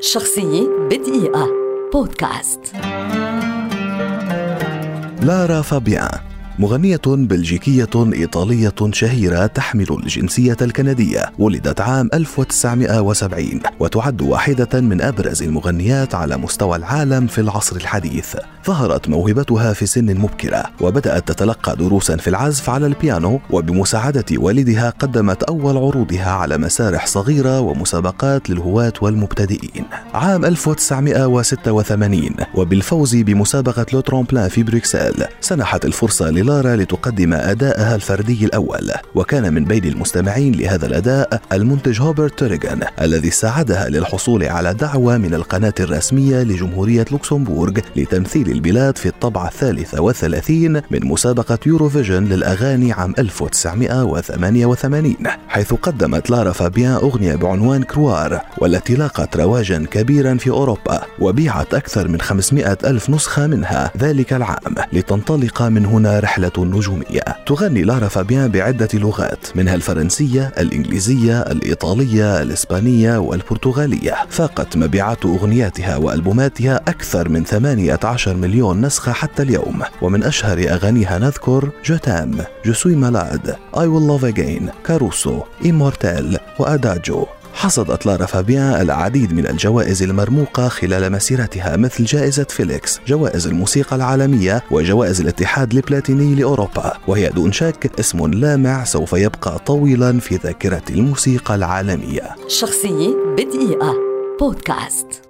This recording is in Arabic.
شخصية بدقيقة. بودكاست. لارا فابيان مغنية بلجيكية إيطالية شهيرة تحمل الجنسية الكندية ولدت عام 1970 وتعد واحدة من أبرز المغنيات على مستوى العالم في العصر الحديث. ظهرت موهبتها في سن مبكرة وبدأت تتلقى دروسا في العزف على البيانو وبمساعدة والدها قدمت أول عروضها على مسارح صغيرة ومسابقات للهواة والمبتدئين. عام 1986 وبالفوز بمسابقة Le Tremplin في بروكسل سنحت الفرصة لارا لتقدم أداءها الفردي الأول وكان من بين المستمعين لهذا الأداء المنتج هوبرت توريغان الذي ساعدها للحصول على دعوة من القناة الرسمية لجمهورية لوكسمبورغ لتمثيل البلاد في الطبعة الثالثة والثلاثين من مسابقة يوروفيجن للأغاني عام 1988 حيث قدمت لارا فابيان أغنية بعنوان كروار والتي لاقت رواجا كبيرا في أوروبا وبيعت أكثر من 500 ألف نسخة منها ذلك العام لتنطلق من هنا رحلة نجومية تغني لارا فابيان بعدة لغات منها الفرنسية الإنجليزية الإيطالية الإسبانية والبرتغالية. فاقت مبيعات أغنياتها وألبوماتها أكثر من 18 مليون نسخة حتى اليوم. ومن أشهر أغانيها نذكر جوتام Je suis malade I Will Love Again Caruso Immortelle و Adagio. حصدت لارا فابيان العديد من الجوائز المرموقة خلال مسيرتها مثل جائزة فيليكس جوائز الموسيقى العالمية وجوائز الاتحاد البلاتيني لأوروبا. وهي دون شك اسم لامع سوف يبقى طويلا في ذاكرة الموسيقى العالمية. شخصية بدقيقة. بودكاست.